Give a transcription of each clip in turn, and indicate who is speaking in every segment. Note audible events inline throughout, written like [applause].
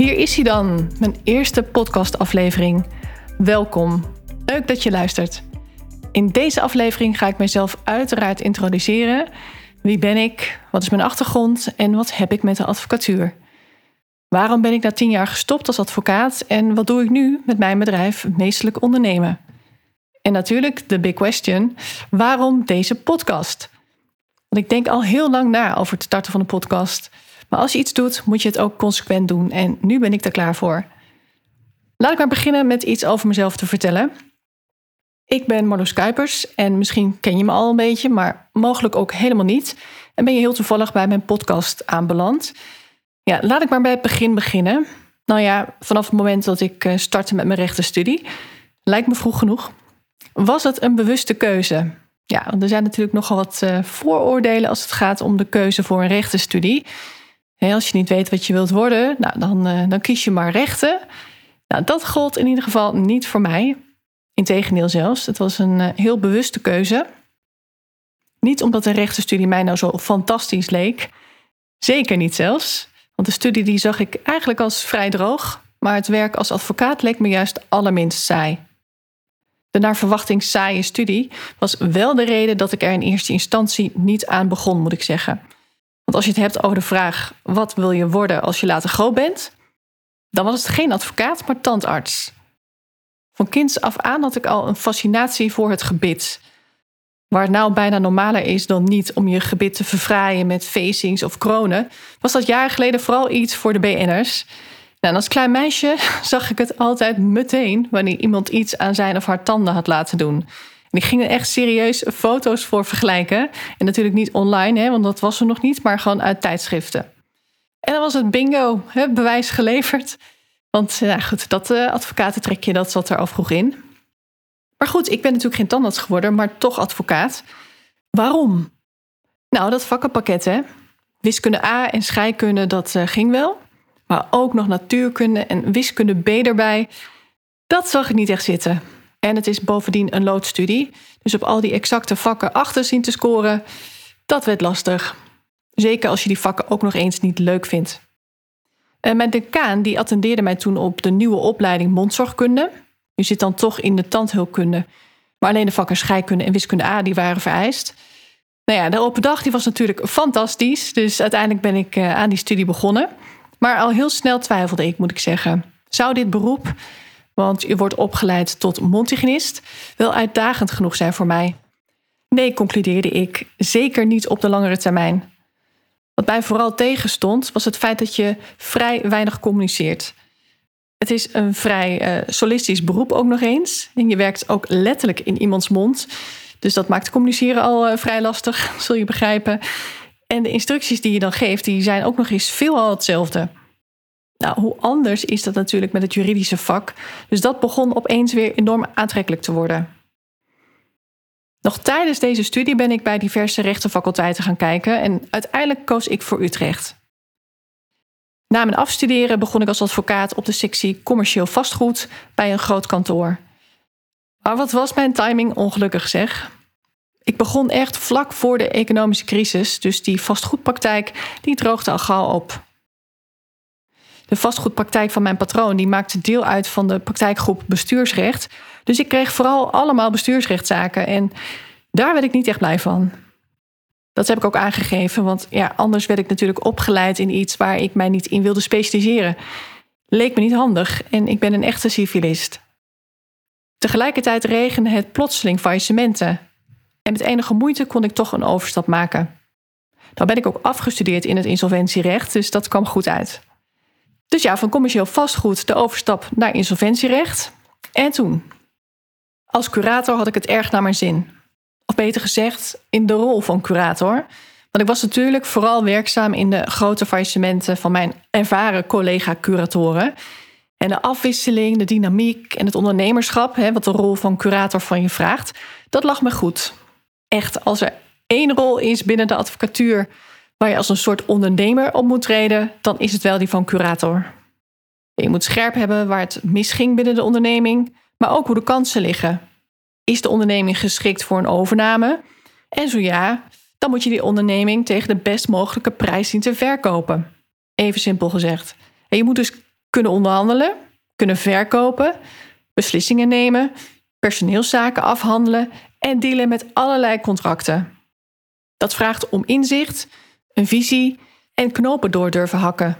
Speaker 1: Hier is hij dan, mijn eerste podcastaflevering. Welkom. Leuk dat je luistert. In deze aflevering ga ik mezelf uiteraard introduceren. Wie ben ik? Wat is mijn achtergrond? En wat heb ik met de advocatuur? Waarom ben ik na tien jaar gestopt als advocaat? En wat doe ik nu met mijn bedrijf Meestelijk Ondernemen? En natuurlijk de big question: waarom deze podcast? Want ik denk al heel lang na over het starten van een podcast. Maar als je iets doet, moet je het ook consequent doen. En nu ben ik er klaar voor. Laat ik maar beginnen met iets over mezelf te vertellen. Ik ben Marloes Kuipers en misschien ken je me al een beetje, maar mogelijk ook helemaal niet. En ben je heel toevallig bij mijn podcast aanbeland. Ja, laat ik maar bij het begin beginnen. Nou ja, vanaf het moment dat ik eh, startte met mijn rechtenstudie, lijkt me vroeg genoeg, was het een bewuste keuze. Ja, want er zijn natuurlijk nogal wat uh, vooroordelen als het gaat om de keuze voor een rechtenstudie als je niet weet wat je wilt worden, nou, dan, uh, dan kies je maar rechten. Nou, dat gold in ieder geval niet voor mij. Integendeel zelfs. Het was een uh, heel bewuste keuze. Niet omdat de rechtenstudie mij nou zo fantastisch leek. Zeker niet zelfs. Want de studie die zag ik eigenlijk als vrij droog. Maar het werk als advocaat leek me juist allerminst saai. De naar verwachting saaie studie was wel de reden dat ik er in eerste instantie niet aan begon, moet ik zeggen. Want als je het hebt over de vraag: wat wil je worden als je later groot bent? Dan was het geen advocaat, maar tandarts. Van kinds af aan had ik al een fascinatie voor het gebit. Waar het nou bijna normaler is dan niet om je gebit te verfraaien met facings of kronen, was dat jaren geleden vooral iets voor de BN'ers. Nou, en als klein meisje [laughs] zag ik het altijd meteen wanneer iemand iets aan zijn of haar tanden had laten doen. En ik ging er echt serieus foto's voor vergelijken. En natuurlijk niet online, hè, want dat was er nog niet, maar gewoon uit tijdschriften. En dan was het bingo, hè, bewijs geleverd. Want ja, goed, dat uh, advocatentrekje, dat zat er al vroeg in. Maar goed, ik ben natuurlijk geen tandarts geworden, maar toch advocaat. Waarom? Nou, dat vakkenpakket, hè. Wiskunde A en scheikunde, dat uh, ging wel. Maar ook nog natuurkunde en wiskunde B erbij. Dat zag ik niet echt zitten. En het is bovendien een loodstudie. Dus op al die exacte vakken achter zien te scoren, dat werd lastig. Zeker als je die vakken ook nog eens niet leuk vindt. En mijn decaan die attendeerde mij toen op de nieuwe opleiding mondzorgkunde. Je zit dan toch in de tandheelkunde. Maar alleen de vakken scheikunde en wiskunde A die waren vereist. Nou ja, de open dag die was natuurlijk fantastisch. Dus uiteindelijk ben ik eh, aan die studie begonnen. Maar al heel snel twijfelde ik, moet ik zeggen. Zou dit beroep want je wordt opgeleid tot mondhygiënist, wel uitdagend genoeg zijn voor mij. Nee, concludeerde ik, zeker niet op de langere termijn. Wat mij vooral tegenstond, was het feit dat je vrij weinig communiceert. Het is een vrij uh, solistisch beroep ook nog eens. En je werkt ook letterlijk in iemands mond. Dus dat maakt communiceren al uh, vrij lastig, [laughs] zul je begrijpen. En de instructies die je dan geeft, die zijn ook nog eens veelal hetzelfde. Nou, hoe anders is dat natuurlijk met het juridische vak? Dus dat begon opeens weer enorm aantrekkelijk te worden. Nog tijdens deze studie ben ik bij diverse rechtenfaculteiten gaan kijken en uiteindelijk koos ik voor Utrecht. Na mijn afstuderen begon ik als advocaat op de sectie commercieel vastgoed bij een groot kantoor. Maar wat was mijn timing ongelukkig zeg? Ik begon echt vlak voor de economische crisis, dus die vastgoedpraktijk die droogde al gauw op de vastgoedpraktijk van mijn patroon die maakte deel uit van de praktijkgroep bestuursrecht. Dus ik kreeg vooral allemaal bestuursrechtszaken en daar werd ik niet echt blij van. Dat heb ik ook aangegeven, want ja, anders werd ik natuurlijk opgeleid in iets waar ik mij niet in wilde specialiseren. Leek me niet handig en ik ben een echte civilist. Tegelijkertijd regende het plotseling faillissementen. En met enige moeite kon ik toch een overstap maken. Dan ben ik ook afgestudeerd in het insolventierecht, dus dat kwam goed uit. Dus ja, van commercieel vastgoed de overstap naar insolventierecht. En toen. Als curator had ik het erg naar mijn zin. Of beter gezegd, in de rol van curator. Want ik was natuurlijk vooral werkzaam in de grote faillissementen van mijn ervaren collega-curatoren. En de afwisseling, de dynamiek en het ondernemerschap, hè, wat de rol van curator van je vraagt, dat lag me goed. Echt, als er één rol is binnen de advocatuur waar je als een soort ondernemer op moet treden, dan is het wel die van curator. Je moet scherp hebben waar het misging binnen de onderneming, maar ook hoe de kansen liggen. Is de onderneming geschikt voor een overname? En zo ja, dan moet je die onderneming tegen de best mogelijke prijs zien te verkopen. Even simpel gezegd. En je moet dus kunnen onderhandelen, kunnen verkopen, beslissingen nemen, personeelszaken afhandelen en dealen met allerlei contracten. Dat vraagt om inzicht, een visie en knopen door durven hakken.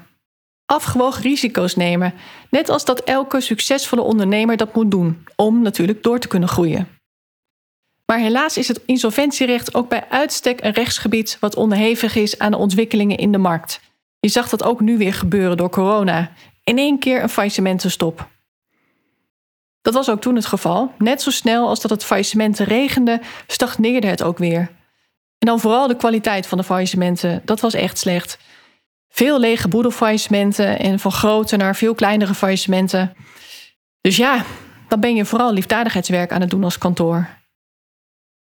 Speaker 1: Afgewogen risico's nemen, net als dat elke succesvolle ondernemer dat moet doen, om natuurlijk door te kunnen groeien. Maar helaas is het insolventierecht ook bij uitstek een rechtsgebied wat onderhevig is aan de ontwikkelingen in de markt. Je zag dat ook nu weer gebeuren door corona. In één keer een faillissementenstop. Dat was ook toen het geval. Net zo snel als dat het faillissementen regende, stagneerde het ook weer. En dan vooral de kwaliteit van de faillissementen. Dat was echt slecht. Veel lege boedelfaillissementen en van grote naar veel kleinere faillissementen. Dus ja, dan ben je vooral liefdadigheidswerk aan het doen als kantoor.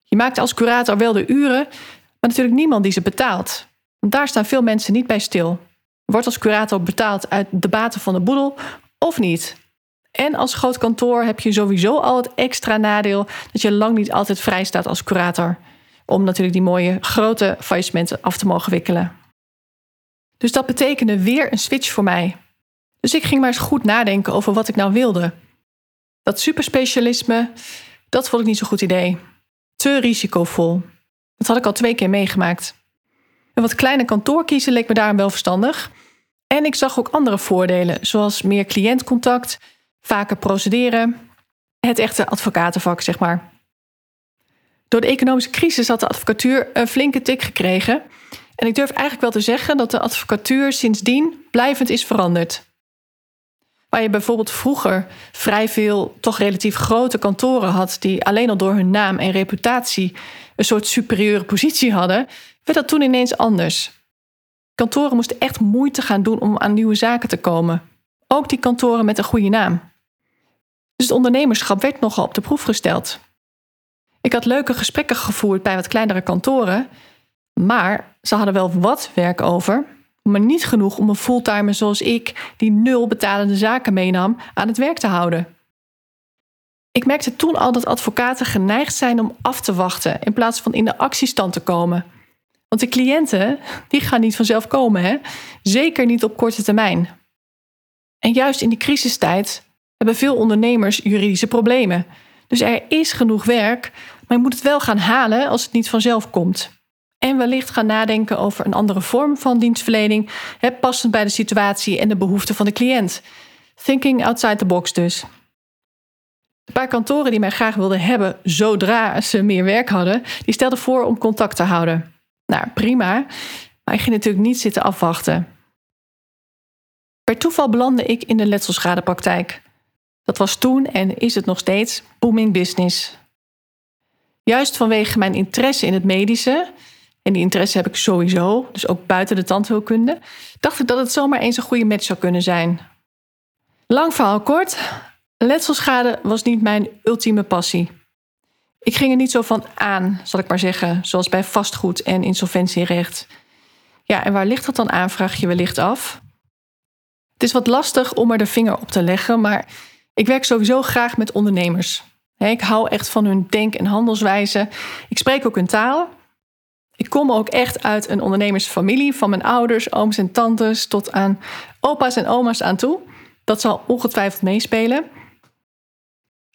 Speaker 1: Je maakt als curator wel de uren, maar natuurlijk niemand die ze betaalt. Want daar staan veel mensen niet bij stil. Wordt als curator betaald uit de baten van de boedel of niet? En als groot kantoor heb je sowieso al het extra nadeel dat je lang niet altijd vrij staat als curator. Om natuurlijk die mooie grote faillissementen af te mogen wikkelen. Dus dat betekende weer een switch voor mij. Dus ik ging maar eens goed nadenken over wat ik nou wilde. Dat superspecialisme, dat vond ik niet zo'n goed idee. Te risicovol. Dat had ik al twee keer meegemaakt. Een wat kleine kantoor kiezen leek me daarom wel verstandig. En ik zag ook andere voordelen, zoals meer cliëntcontact, vaker procederen, het echte advocatenvak, zeg maar. Door de economische crisis had de advocatuur een flinke tik gekregen. En ik durf eigenlijk wel te zeggen dat de advocatuur sindsdien blijvend is veranderd. Waar je bijvoorbeeld vroeger vrij veel toch relatief grote kantoren had, die alleen al door hun naam en reputatie een soort superieure positie hadden, werd dat toen ineens anders. Kantoren moesten echt moeite gaan doen om aan nieuwe zaken te komen. Ook die kantoren met een goede naam. Dus het ondernemerschap werd nogal op de proef gesteld. Ik had leuke gesprekken gevoerd bij wat kleinere kantoren, maar ze hadden wel wat werk over, maar niet genoeg om een fulltimer zoals ik, die nul betalende zaken meenam, aan het werk te houden. Ik merkte toen al dat advocaten geneigd zijn om af te wachten in plaats van in de actiestand te komen. Want de cliënten, die gaan niet vanzelf komen, hè? zeker niet op korte termijn. En juist in die crisistijd hebben veel ondernemers juridische problemen. Dus er is genoeg werk, maar je moet het wel gaan halen als het niet vanzelf komt. En wellicht gaan nadenken over een andere vorm van dienstverlening, passend bij de situatie en de behoeften van de cliënt. Thinking outside the box dus. De paar kantoren die mij graag wilden hebben zodra ze meer werk hadden, die stelden voor om contact te houden. Nou, prima, maar ik ging natuurlijk niet zitten afwachten. Per toeval belandde ik in de letselschadepraktijk. Dat was toen en is het nog steeds booming business. Juist vanwege mijn interesse in het medische, en die interesse heb ik sowieso, dus ook buiten de tandheelkunde, dacht ik dat het zomaar eens een goede match zou kunnen zijn. Lang verhaal kort, letselschade was niet mijn ultieme passie. Ik ging er niet zo van aan, zal ik maar zeggen, zoals bij vastgoed en insolventierecht. Ja, en waar ligt dat dan aan, vraag je wellicht af. Het is wat lastig om er de vinger op te leggen, maar ik werk sowieso graag met ondernemers. Ik hou echt van hun denk- en handelswijze. Ik spreek ook hun taal. Ik kom ook echt uit een ondernemersfamilie, van mijn ouders, ooms en tantes tot aan opa's en oma's aan toe. Dat zal ongetwijfeld meespelen.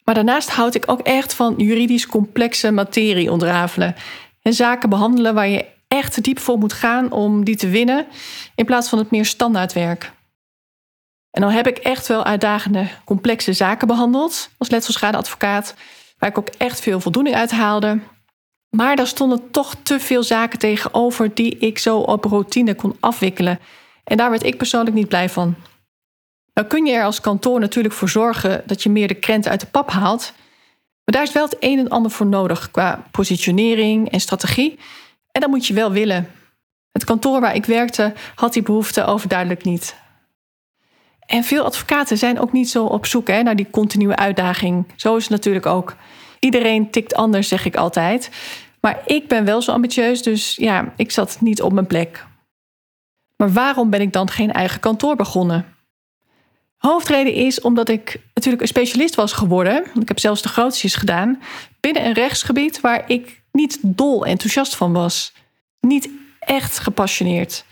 Speaker 1: Maar daarnaast houd ik ook echt van juridisch complexe materie ontrafelen. En zaken behandelen waar je echt diep voor moet gaan om die te winnen, in plaats van het meer standaardwerk. En dan heb ik echt wel uitdagende, complexe zaken behandeld als letselschadeadvocaat, waar ik ook echt veel voldoening uit haalde. Maar daar stonden toch te veel zaken tegenover die ik zo op routine kon afwikkelen. En daar werd ik persoonlijk niet blij van. Nou kun je er als kantoor natuurlijk voor zorgen dat je meer de krenten uit de pap haalt. Maar daar is wel het een en ander voor nodig qua positionering en strategie. En dat moet je wel willen. Het kantoor waar ik werkte had die behoefte overduidelijk niet. En veel advocaten zijn ook niet zo op zoek hè, naar die continue uitdaging. Zo is het natuurlijk ook. Iedereen tikt anders, zeg ik altijd. Maar ik ben wel zo ambitieus, dus ja, ik zat niet op mijn plek. Maar waarom ben ik dan geen eigen kantoor begonnen? Hoofdreden is omdat ik natuurlijk een specialist was geworden. Ik heb zelfs de grootste gedaan. Binnen een rechtsgebied waar ik niet dol enthousiast van was. Niet echt gepassioneerd.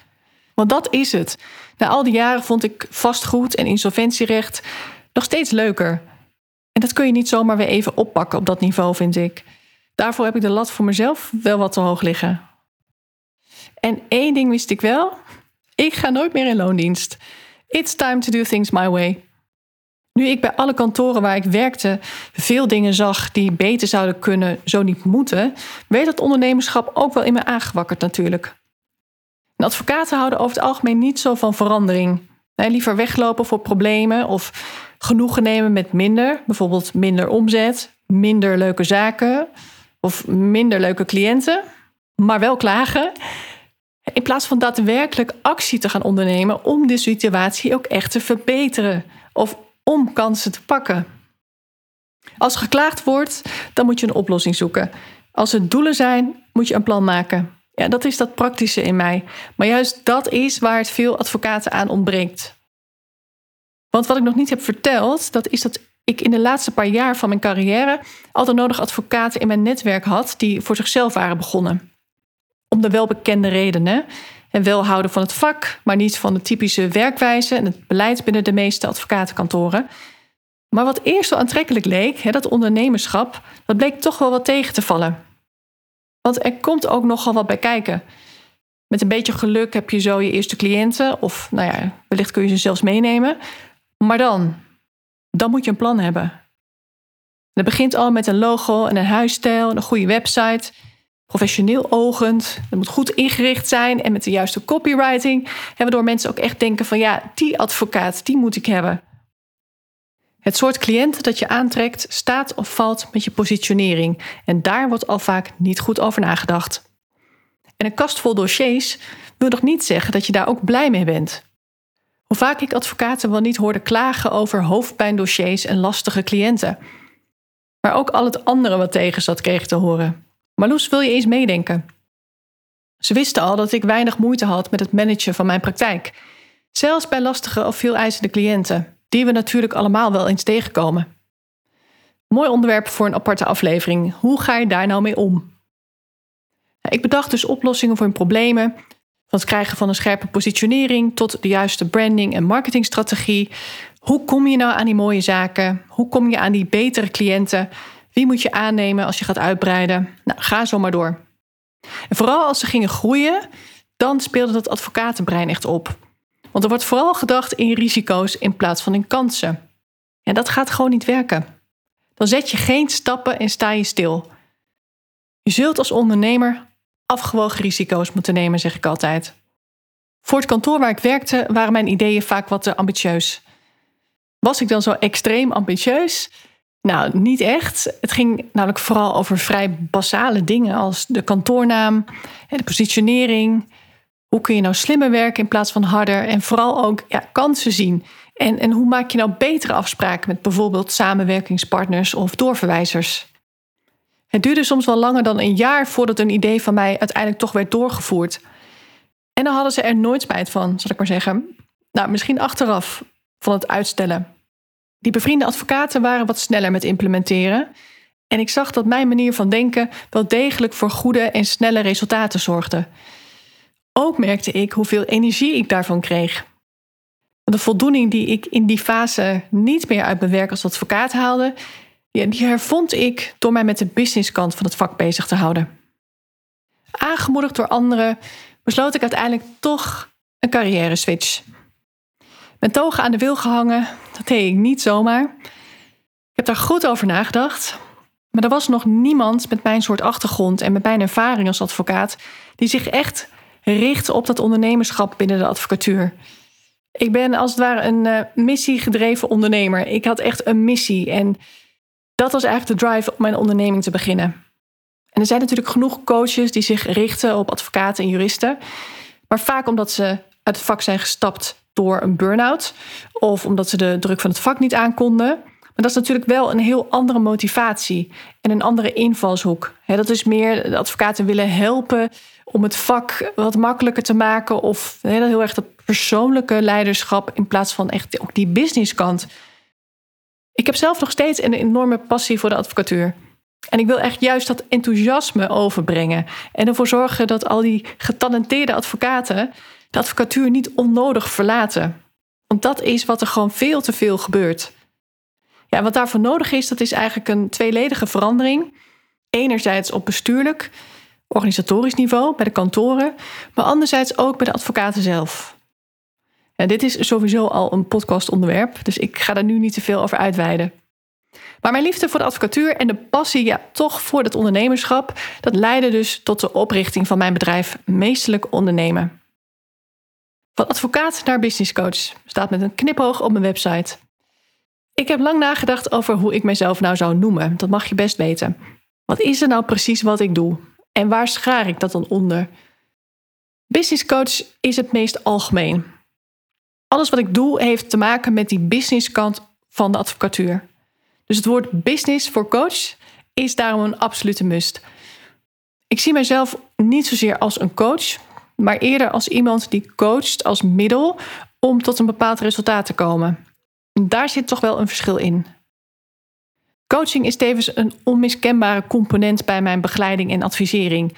Speaker 1: Want dat is het. Na al die jaren vond ik vastgoed en insolventierecht nog steeds leuker. En dat kun je niet zomaar weer even oppakken op dat niveau, vind ik. Daarvoor heb ik de lat voor mezelf wel wat te hoog liggen. En één ding wist ik wel: ik ga nooit meer in loondienst. It's time to do things my way. Nu ik bij alle kantoren waar ik werkte veel dingen zag die beter zouden kunnen, zo niet moeten, werd het ondernemerschap ook wel in me aangewakkerd natuurlijk. En advocaten houden over het algemeen niet zo van verandering. liever weglopen voor problemen of genoegen nemen met minder, bijvoorbeeld minder omzet, minder leuke zaken of minder leuke cliënten, maar wel klagen. In plaats van daadwerkelijk actie te gaan ondernemen om de situatie ook echt te verbeteren of om kansen te pakken. Als geklaagd wordt, dan moet je een oplossing zoeken. Als het doelen zijn, moet je een plan maken. Ja, dat is dat praktische in mij. Maar juist dat is waar het veel advocaten aan ontbreekt. Want wat ik nog niet heb verteld, dat is dat ik in de laatste paar jaar van mijn carrière altijd nodig advocaten in mijn netwerk had die voor zichzelf waren begonnen. Om de welbekende redenen. En wel houden van het vak, maar niet van de typische werkwijze en het beleid binnen de meeste advocatenkantoren. Maar wat eerst zo aantrekkelijk leek, dat ondernemerschap, dat bleek toch wel wat tegen te vallen. Want er komt ook nogal wat bij kijken. Met een beetje geluk heb je zo je eerste cliënten, of nou ja, wellicht kun je ze zelfs meenemen. Maar dan, dan moet je een plan hebben. Dat begint al met een logo en een huisstijl en een goede website. Professioneel ogend. Het moet goed ingericht zijn en met de juiste copywriting. Waardoor mensen ook echt denken van ja, die advocaat, die moet ik hebben. Het soort cliënt dat je aantrekt staat of valt met je positionering. En daar wordt al vaak niet goed over nagedacht. En een kast vol dossiers wil nog niet zeggen dat je daar ook blij mee bent. Hoe vaak ik advocaten wel niet hoorde klagen over hoofdpijndossiers en lastige cliënten. Maar ook al het andere wat tegen zat kreeg te horen. Marloes, wil je eens meedenken? Ze wisten al dat ik weinig moeite had met het managen van mijn praktijk. Zelfs bij lastige of veel eisende cliënten die we natuurlijk allemaal wel eens tegenkomen. Mooi onderwerp voor een aparte aflevering. Hoe ga je daar nou mee om? Ik bedacht dus oplossingen voor hun problemen. Van het krijgen van een scherpe positionering tot de juiste branding en marketingstrategie. Hoe kom je nou aan die mooie zaken? Hoe kom je aan die betere cliënten? Wie moet je aannemen als je gaat uitbreiden? Nou, ga zo maar door. En vooral als ze gingen groeien, dan speelde dat advocatenbrein echt op. Want er wordt vooral gedacht in risico's in plaats van in kansen. En dat gaat gewoon niet werken. Dan zet je geen stappen en sta je stil. Je zult als ondernemer afgewogen risico's moeten nemen, zeg ik altijd. Voor het kantoor waar ik werkte waren mijn ideeën vaak wat te ambitieus. Was ik dan zo extreem ambitieus? Nou, niet echt. Het ging namelijk vooral over vrij basale dingen als de kantoornaam, de positionering, hoe kun je nou slimmer werken in plaats van harder? En vooral ook ja, kansen zien. En, en hoe maak je nou betere afspraken met bijvoorbeeld samenwerkingspartners of doorverwijzers? Het duurde soms wel langer dan een jaar voordat een idee van mij uiteindelijk toch werd doorgevoerd. En dan hadden ze er nooit spijt van, zal ik maar zeggen. Nou, misschien achteraf van het uitstellen. Die bevriende advocaten waren wat sneller met implementeren. En ik zag dat mijn manier van denken wel degelijk voor goede en snelle resultaten zorgde. Ook merkte ik hoeveel energie ik daarvan kreeg. De voldoening die ik in die fase niet meer uit mijn werk als advocaat haalde, die hervond ik door mij met de businesskant van het vak bezig te houden. Aangemoedigd door anderen besloot ik uiteindelijk toch een carrière switch. Mijn togen aan de wil gehangen, dat deed ik niet zomaar. Ik heb daar goed over nagedacht. Maar er was nog niemand met mijn soort achtergrond en met mijn ervaring als advocaat die zich echt richt op dat ondernemerschap binnen de advocatuur. Ik ben als het ware een uh, missiegedreven ondernemer. Ik had echt een missie en dat was eigenlijk de drive om mijn onderneming te beginnen. En er zijn natuurlijk genoeg coaches die zich richten op advocaten en juristen, maar vaak omdat ze uit het vak zijn gestapt door een burn-out of omdat ze de druk van het vak niet aankonden. Maar dat is natuurlijk wel een heel andere motivatie en een andere invalshoek. dat is meer de advocaten willen helpen om het vak wat makkelijker te maken of heel erg dat persoonlijke leiderschap in plaats van echt ook die businesskant. Ik heb zelf nog steeds een enorme passie voor de advocatuur. En ik wil echt juist dat enthousiasme overbrengen. En ervoor zorgen dat al die getalenteerde advocaten de advocatuur niet onnodig verlaten. Want dat is wat er gewoon veel te veel gebeurt. Wat daarvoor nodig is, dat is eigenlijk een tweeledige verandering. Enerzijds op bestuurlijk, organisatorisch niveau bij de kantoren, maar anderzijds ook bij de advocaten zelf. En dit is sowieso al een podcastonderwerp, dus ik ga daar nu niet te veel over uitweiden. Maar mijn liefde voor de advocatuur en de passie ja, toch voor het ondernemerschap, dat leidde dus tot de oprichting van mijn bedrijf Meestelijk Ondernemen. Van advocaat naar businesscoach staat met een knipoog op mijn website. Ik heb lang nagedacht over hoe ik mezelf nou zou noemen. Dat mag je best weten. Wat is er nou precies wat ik doe? En waar schaar ik dat dan onder? Businesscoach is het meest algemeen. Alles wat ik doe heeft te maken met die businesskant van de advocatuur. Dus het woord business voor coach is daarom een absolute must. Ik zie mezelf niet zozeer als een coach, maar eerder als iemand die coacht als middel om tot een bepaald resultaat te komen. Daar zit toch wel een verschil in. Coaching is tevens een onmiskenbare component bij mijn begeleiding en advisering.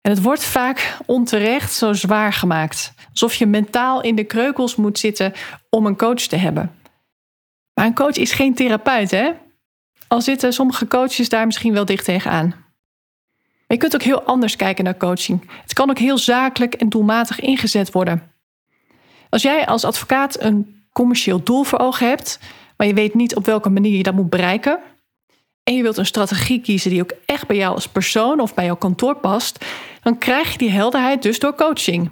Speaker 1: En het wordt vaak onterecht zo zwaar gemaakt. Alsof je mentaal in de kreukels moet zitten om een coach te hebben. Maar een coach is geen therapeut, hè? Al zitten sommige coaches daar misschien wel dicht tegenaan. Je kunt ook heel anders kijken naar coaching. Het kan ook heel zakelijk en doelmatig ingezet worden. Als jij als advocaat een commercieel doel voor ogen hebt, maar je weet niet op welke manier je dat moet bereiken, en je wilt een strategie kiezen die ook echt bij jou als persoon of bij jouw kantoor past, dan krijg je die helderheid dus door coaching.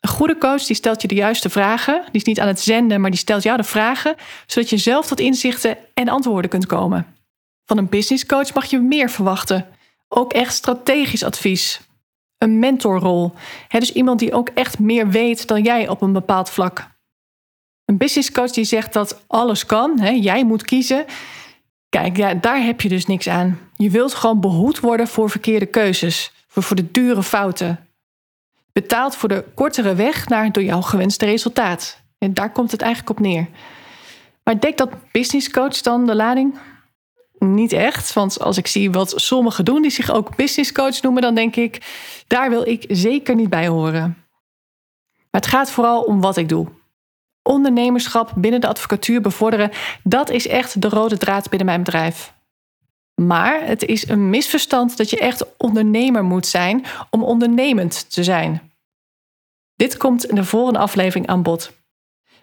Speaker 1: Een goede coach die stelt je de juiste vragen. Die is niet aan het zenden, maar die stelt jou de vragen, zodat je zelf tot inzichten en antwoorden kunt komen. Van een business coach mag je meer verwachten. Ook echt strategisch advies. Een mentorrol. dus iemand die ook echt meer weet dan jij op een bepaald vlak. Een business coach die zegt dat alles kan, jij moet kiezen. Kijk, ja, daar heb je dus niks aan. Je wilt gewoon behoed worden voor verkeerde keuzes, voor, voor de dure fouten betaalt voor de kortere weg naar door jou gewenste resultaat. En daar komt het eigenlijk op neer. Maar denk dat business coach dan de lading? Niet echt, want als ik zie wat sommigen doen die zich ook business coach noemen, dan denk ik, daar wil ik zeker niet bij horen. Maar het gaat vooral om wat ik doe. Ondernemerschap binnen de advocatuur bevorderen, dat is echt de rode draad binnen mijn bedrijf. Maar het is een misverstand dat je echt ondernemer moet zijn om ondernemend te zijn. Dit komt in de volgende aflevering aan bod.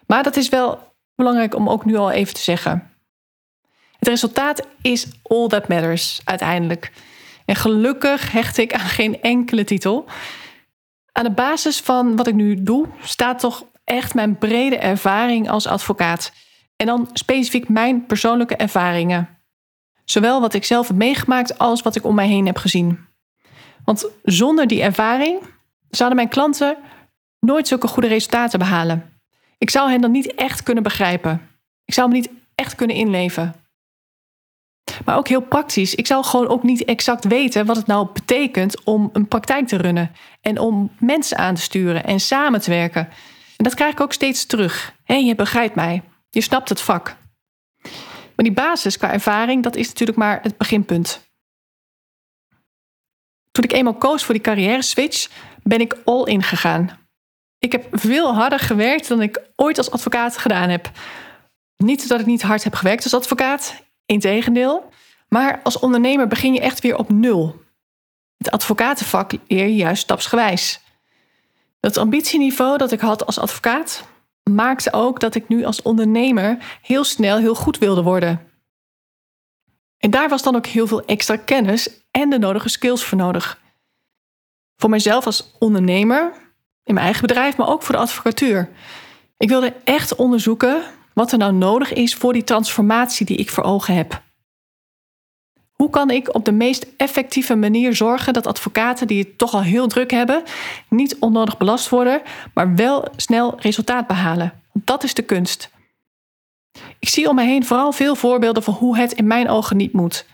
Speaker 1: Maar dat is wel belangrijk om ook nu al even te zeggen. Het resultaat is all that matters uiteindelijk. En gelukkig hecht ik aan geen enkele titel. Aan de basis van wat ik nu doe, staat toch echt mijn brede ervaring als advocaat. En dan specifiek mijn persoonlijke ervaringen. Zowel wat ik zelf heb meegemaakt als wat ik om mij heen heb gezien. Want zonder die ervaring zouden mijn klanten nooit zulke goede resultaten behalen. Ik zou hen dan niet echt kunnen begrijpen. Ik zou me niet echt kunnen inleven. Maar ook heel praktisch. Ik zou gewoon ook niet exact weten wat het nou betekent om een praktijk te runnen. En om mensen aan te sturen en samen te werken. En dat krijg ik ook steeds terug. Hé, je begrijpt mij. Je snapt het vak. Maar die basis qua ervaring, dat is natuurlijk maar het beginpunt. Toen ik eenmaal koos voor die carrière switch, ben ik all in gegaan. Ik heb veel harder gewerkt dan ik ooit als advocaat gedaan heb. Niet dat ik niet hard heb gewerkt als advocaat, integendeel. Maar als ondernemer begin je echt weer op nul. Het advocatenvak leer je juist stapsgewijs. Dat ambitieniveau dat ik had als advocaat maakte ook dat ik nu als ondernemer heel snel heel goed wilde worden. En daar was dan ook heel veel extra kennis en de nodige skills voor nodig. Voor mijzelf als ondernemer in mijn eigen bedrijf, maar ook voor de advocatuur. Ik wilde echt onderzoeken wat er nou nodig is voor die transformatie die ik voor ogen heb. Hoe kan ik op de meest effectieve manier zorgen dat advocaten die het toch al heel druk hebben, niet onnodig belast worden, maar wel snel resultaat behalen? Dat is de kunst. Ik zie om me heen vooral veel voorbeelden van hoe het in mijn ogen niet moet.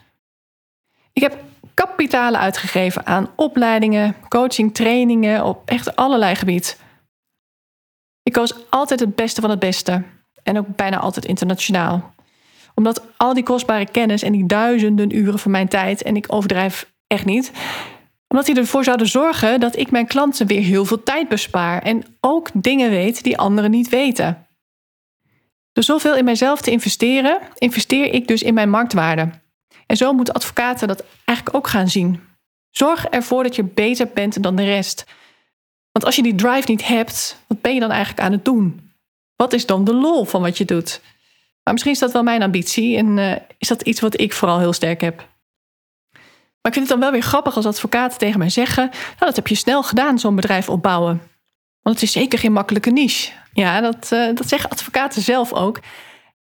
Speaker 1: Ik heb kapitalen uitgegeven aan opleidingen, coaching, trainingen op echt allerlei gebied. Ik koos altijd het beste van het beste en ook bijna altijd internationaal. Omdat al die kostbare kennis en die duizenden uren van mijn tijd, en ik overdrijf echt niet, omdat die ervoor zouden zorgen dat ik mijn klanten weer heel veel tijd bespaar en ook dingen weet die anderen niet weten. Door zoveel in mijzelf te investeren, investeer ik dus in mijn marktwaarde. En zo moeten advocaten dat eigenlijk ook gaan zien. Zorg ervoor dat je beter bent dan de rest. Want als je die drive niet hebt, wat ben je dan eigenlijk aan het doen? Wat is dan de lol van wat je doet? Maar misschien is dat wel mijn ambitie en uh, is dat iets wat ik vooral heel sterk heb. Maar ik vind het dan wel weer grappig als advocaten tegen mij zeggen: Nou, dat heb je snel gedaan, zo'n bedrijf opbouwen. Want het is zeker geen makkelijke niche. Ja, dat, uh, dat zeggen advocaten zelf ook.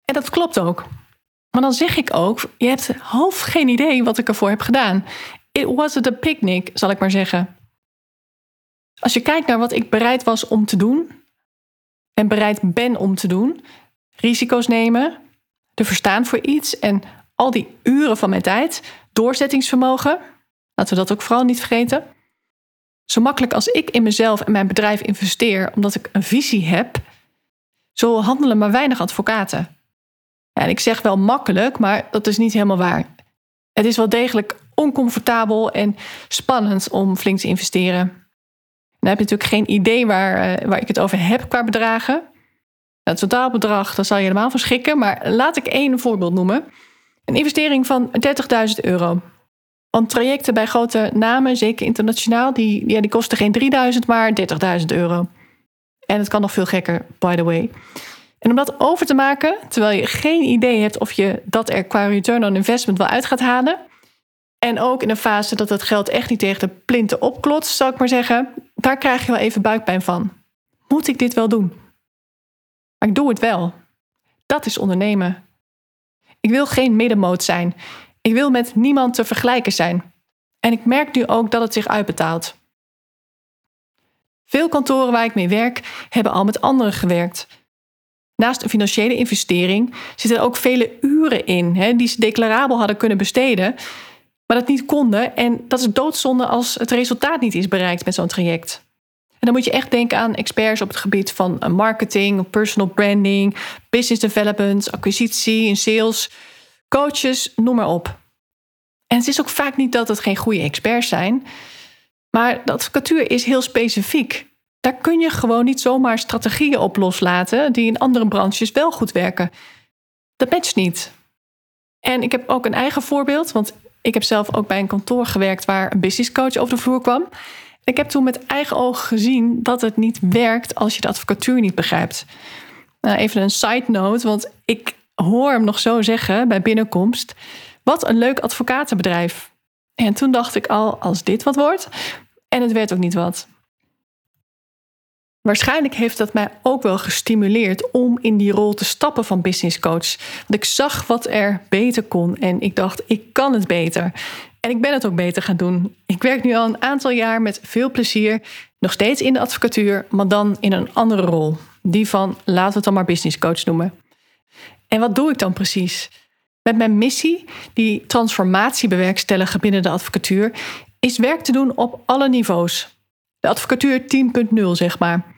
Speaker 1: En dat klopt ook. Maar dan zeg ik ook: Je hebt half geen idee wat ik ervoor heb gedaan. It wasn't a picnic, zal ik maar zeggen. Als je kijkt naar wat ik bereid was om te doen en bereid ben om te doen, risico's nemen, te verstaan voor iets en al die uren van mijn tijd, doorzettingsvermogen, laten we dat ook vooral niet vergeten. Zo makkelijk als ik in mezelf en mijn bedrijf investeer omdat ik een visie heb, zo handelen maar weinig advocaten. En ik zeg wel makkelijk, maar dat is niet helemaal waar. Het is wel degelijk oncomfortabel en spannend om flink te investeren. Dan heb je natuurlijk geen idee waar, eh, waar ik het over heb qua bedragen. Het totaalbedrag, daar zal je helemaal van schrikken. Maar laat ik één voorbeeld noemen. Een investering van 30.000 euro. Want trajecten bij grote namen, zeker internationaal, die, ja, die kosten geen 3000, maar 30.000 euro. En het kan nog veel gekker, by the way. En om dat over te maken, terwijl je geen idee hebt of je dat er qua return on investment wel uit gaat halen, en ook in een fase dat het geld echt niet tegen de plinten opklotst, zou ik maar zeggen. Daar krijg je wel even buikpijn van. Moet ik dit wel doen? Maar ik doe het wel. Dat is ondernemen. Ik wil geen middenmoot zijn. Ik wil met niemand te vergelijken zijn. En ik merk nu ook dat het zich uitbetaalt. Veel kantoren waar ik mee werk hebben al met anderen gewerkt. Naast een financiële investering zitten ook vele uren in hè, die ze declarabel hadden kunnen besteden maar dat niet konden. En dat is doodzonde als het resultaat niet is bereikt met zo'n traject. En dan moet je echt denken aan experts op het gebied van eh, marketing, personal branding, business development, acquisitie en sales, coaches, noem maar op. En het is ook vaak niet dat het geen goede experts zijn, maar de advocatuur is heel specifiek. Daar kun je gewoon niet zomaar strategieën op loslaten die in andere branches wel goed werken. Dat matcht niet. En ik heb ook een eigen voorbeeld, want ik heb zelf ook bij een kantoor gewerkt waar een business coach over de vloer kwam. Ik heb toen met eigen ogen gezien dat het niet werkt als je de advocatuur niet begrijpt. Nou, even een side note, want ik hoor hem nog zo zeggen bij binnenkomst: Wat een leuk advocatenbedrijf. En toen dacht ik al: als dit wat wordt. En het werd ook niet wat. Waarschijnlijk heeft dat mij ook wel gestimuleerd om in die rol te stappen van business coach. Want ik zag wat er beter kon en ik dacht, ik kan het beter. En ik ben het ook beter gaan doen. Ik werk nu al een aantal jaar met veel plezier, nog steeds in de advocatuur, maar dan in een andere rol. Die van, laten we het dan maar business coach noemen. En wat doe ik dan precies? Met mijn missie, die transformatie bewerkstelligen binnen de advocatuur, is werk te doen op alle niveaus. De advocatuur 10.0, zeg maar.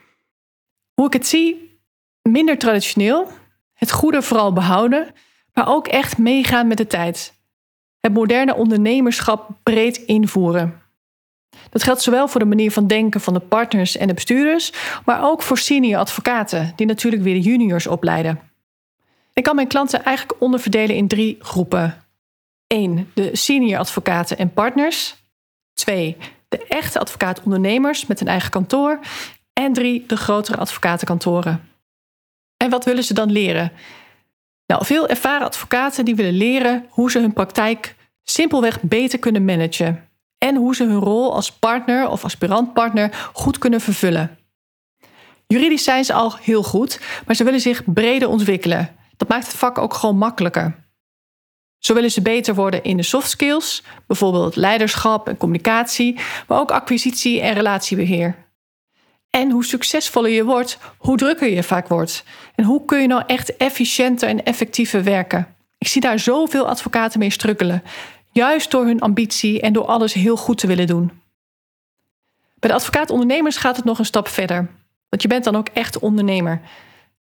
Speaker 1: Hoe ik het zie, minder traditioneel, het goede vooral behouden, maar ook echt meegaan met de tijd. Het moderne ondernemerschap breed invoeren. Dat geldt zowel voor de manier van denken van de partners en de bestuurders, maar ook voor senior advocaten, die natuurlijk weer de juniors opleiden. Ik kan mijn klanten eigenlijk onderverdelen in drie groepen. 1. De senior advocaten en partners. 2 de echte advocaat-ondernemers met een eigen kantoor. En drie, de grotere advocatenkantoren. En wat willen ze dan leren? Nou, veel ervaren advocaten die willen leren hoe ze hun praktijk simpelweg beter kunnen managen. En hoe ze hun rol als partner of aspirantpartner goed kunnen vervullen. Juridisch zijn ze al heel goed, maar ze willen zich breder ontwikkelen. Dat maakt het vak ook gewoon makkelijker. Zo willen ze beter worden in de soft skills, bijvoorbeeld leiderschap en communicatie, maar ook acquisitie en relatiebeheer. En hoe succesvoller je wordt, hoe drukker je vaak wordt. En hoe kun je nou echt efficiënter en effectiever werken? Ik zie daar zoveel advocaten mee struggelen, juist door hun ambitie en door alles heel goed te willen doen. Bij de advocaat-ondernemers gaat het nog een stap verder, want je bent dan ook echt ondernemer.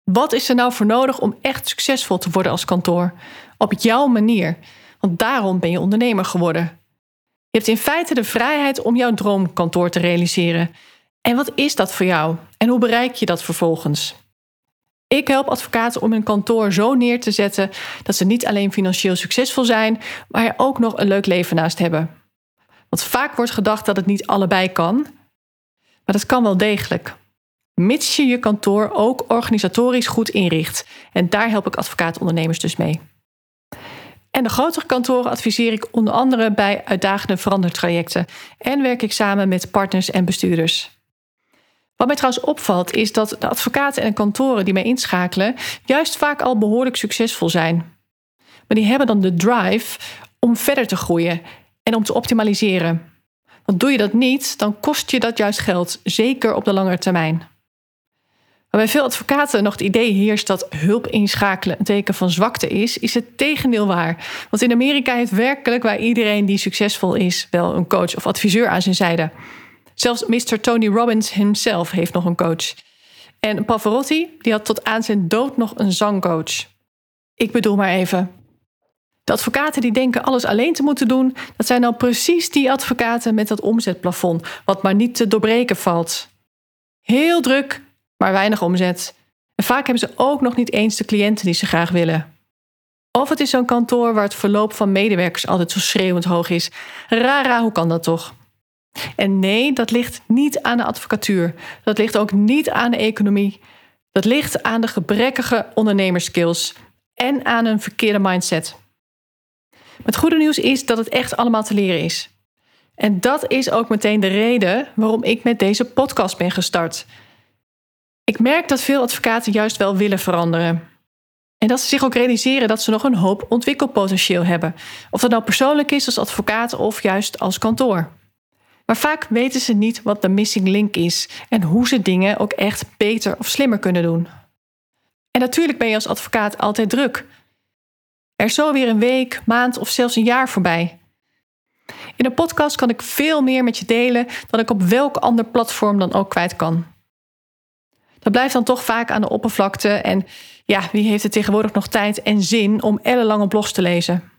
Speaker 1: Wat is er nou voor nodig om echt succesvol te worden als kantoor? Op jouw manier. Want daarom ben je ondernemer geworden. Je hebt in feite de vrijheid om jouw droomkantoor te realiseren. En wat is dat voor jou? En hoe bereik je dat vervolgens? Ik help advocaten om hun kantoor zo neer te zetten dat ze niet alleen financieel succesvol zijn, maar ook nog een leuk leven naast hebben. Want vaak wordt gedacht dat het niet allebei kan, maar dat kan wel degelijk mits je je kantoor ook organisatorisch goed inricht. En daar help ik advocaatondernemers dus mee. En de grotere kantoren adviseer ik onder andere bij uitdagende verandertrajecten en werk ik samen met partners en bestuurders. Wat mij trouwens opvalt is dat de advocaten en kantoren die mij inschakelen juist vaak al behoorlijk succesvol zijn. Maar die hebben dan de drive om verder te groeien en om te optimaliseren. Want doe je dat niet, dan kost je dat juist geld, zeker op de lange termijn. Maar bij veel advocaten nog het idee heerst dat hulp inschakelen een teken van zwakte is, is het tegendeel waar. Want in Amerika heeft werkelijk waar iedereen die succesvol is wel een coach of adviseur aan zijn zijde. Zelfs Mr. Tony Robbins himself heeft nog een coach. En Pavarotti die had tot aan zijn dood nog een zangcoach. Ik bedoel maar even. De advocaten die denken alles alleen te moeten doen, dat zijn nou precies die advocaten met dat omzetplafond, wat maar niet te doorbreken valt. Heel druk, maar weinig omzet. En vaak hebben ze ook nog niet eens de cliënten die ze graag willen. Of het is zo'n kantoor waar het verloop van medewerkers altijd zo schreeuwend hoog is. Rara, hoe kan dat toch? En nee, dat ligt niet aan de advocatuur. Dat ligt ook niet aan de economie. Dat ligt aan de gebrekkige ondernemerskills en aan een verkeerde mindset. Het goede nieuws is dat het echt allemaal te leren is. En dat is ook meteen de reden waarom ik met deze podcast ben gestart. Ik merk dat veel advocaten juist wel willen veranderen. En dat ze zich ook realiseren dat ze nog een hoop ontwikkelpotentieel hebben. Of dat nou persoonlijk is als advocaat of juist als kantoor. Maar vaak weten ze niet wat de missing link is en hoe ze dingen ook echt beter of slimmer kunnen doen. En natuurlijk ben je als advocaat altijd druk. Er is zo weer een week, maand of zelfs een jaar voorbij. In een podcast kan ik veel meer met je delen dan ik op welk ander platform dan ook kwijt kan. Dat blijft dan toch vaak aan de oppervlakte. En ja, wie heeft er tegenwoordig nog tijd en zin om ellenlange blogs te lezen?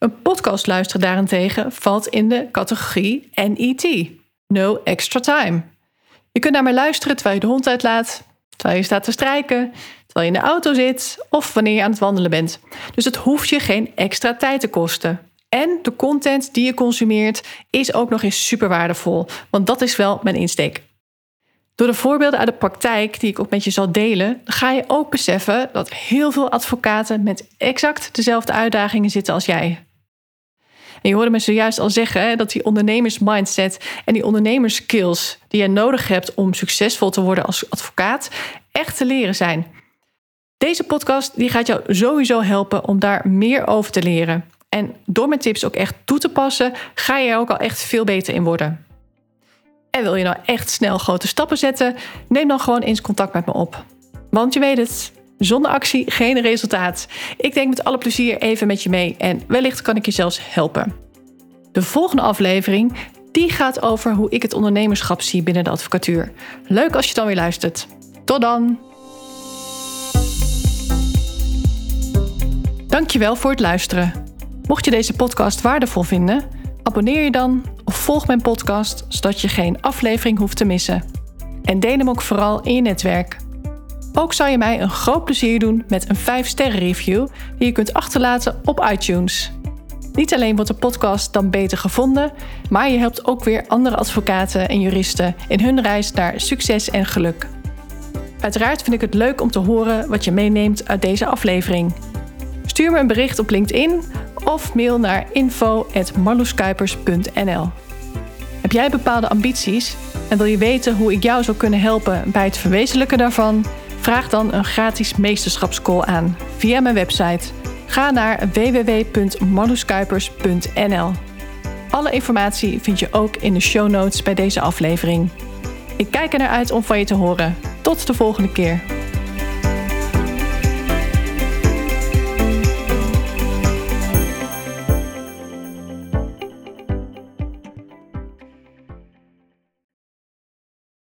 Speaker 1: Een podcast luisteren daarentegen valt in de categorie NET. No extra time. Je kunt naar mij luisteren terwijl je de hond uitlaat, terwijl je staat te strijken, terwijl je in de auto zit of wanneer je aan het wandelen bent. Dus het hoeft je geen extra tijd te kosten. En de content die je consumeert is ook nog eens super waardevol, want dat is wel mijn insteek. Door de voorbeelden uit de praktijk die ik ook met je zal delen, ga je ook beseffen dat heel veel advocaten met exact dezelfde uitdagingen zitten als jij. Je hoorde me zojuist al zeggen dat die ondernemersmindset en die ondernemerskills die je nodig hebt om succesvol te worden als advocaat echt te leren zijn. Deze podcast die gaat jou sowieso helpen om daar meer over te leren. En door mijn tips ook echt toe te passen, ga je er ook al echt veel beter in worden. En wil je nou echt snel grote stappen zetten? Neem dan gewoon eens contact met me op. Want je weet het, zonder actie geen resultaat. Ik denk met alle plezier even met je mee en wellicht kan ik je zelfs helpen. De volgende aflevering die gaat over hoe ik het ondernemerschap zie binnen de advocatuur. Leuk als je dan weer luistert. Tot dan! Dankjewel voor het luisteren. Mocht je deze podcast waardevol vinden, abonneer je dan of volg mijn podcast zodat je geen aflevering hoeft te missen. En deel hem ook vooral in je netwerk. Ook zou je mij een groot plezier doen met een 5-sterren review die je kunt achterlaten op iTunes. Niet alleen wordt de podcast dan beter gevonden, maar je helpt ook weer andere advocaten en juristen in hun reis naar succes en geluk. Uiteraard vind ik het leuk om te horen wat je meeneemt uit deze aflevering. Stuur me een bericht op LinkedIn of mail naar info.marloeskuipers.nl. Heb jij bepaalde ambities en wil je weten hoe ik jou zou kunnen helpen bij het verwezenlijken daarvan? Vraag dan een gratis meesterschapscall aan via mijn website Ga naar www.marloeskuipers.nl. Alle informatie vind je ook in de show notes bij deze aflevering. Ik kijk er naar uit om van je te horen. Tot de volgende keer.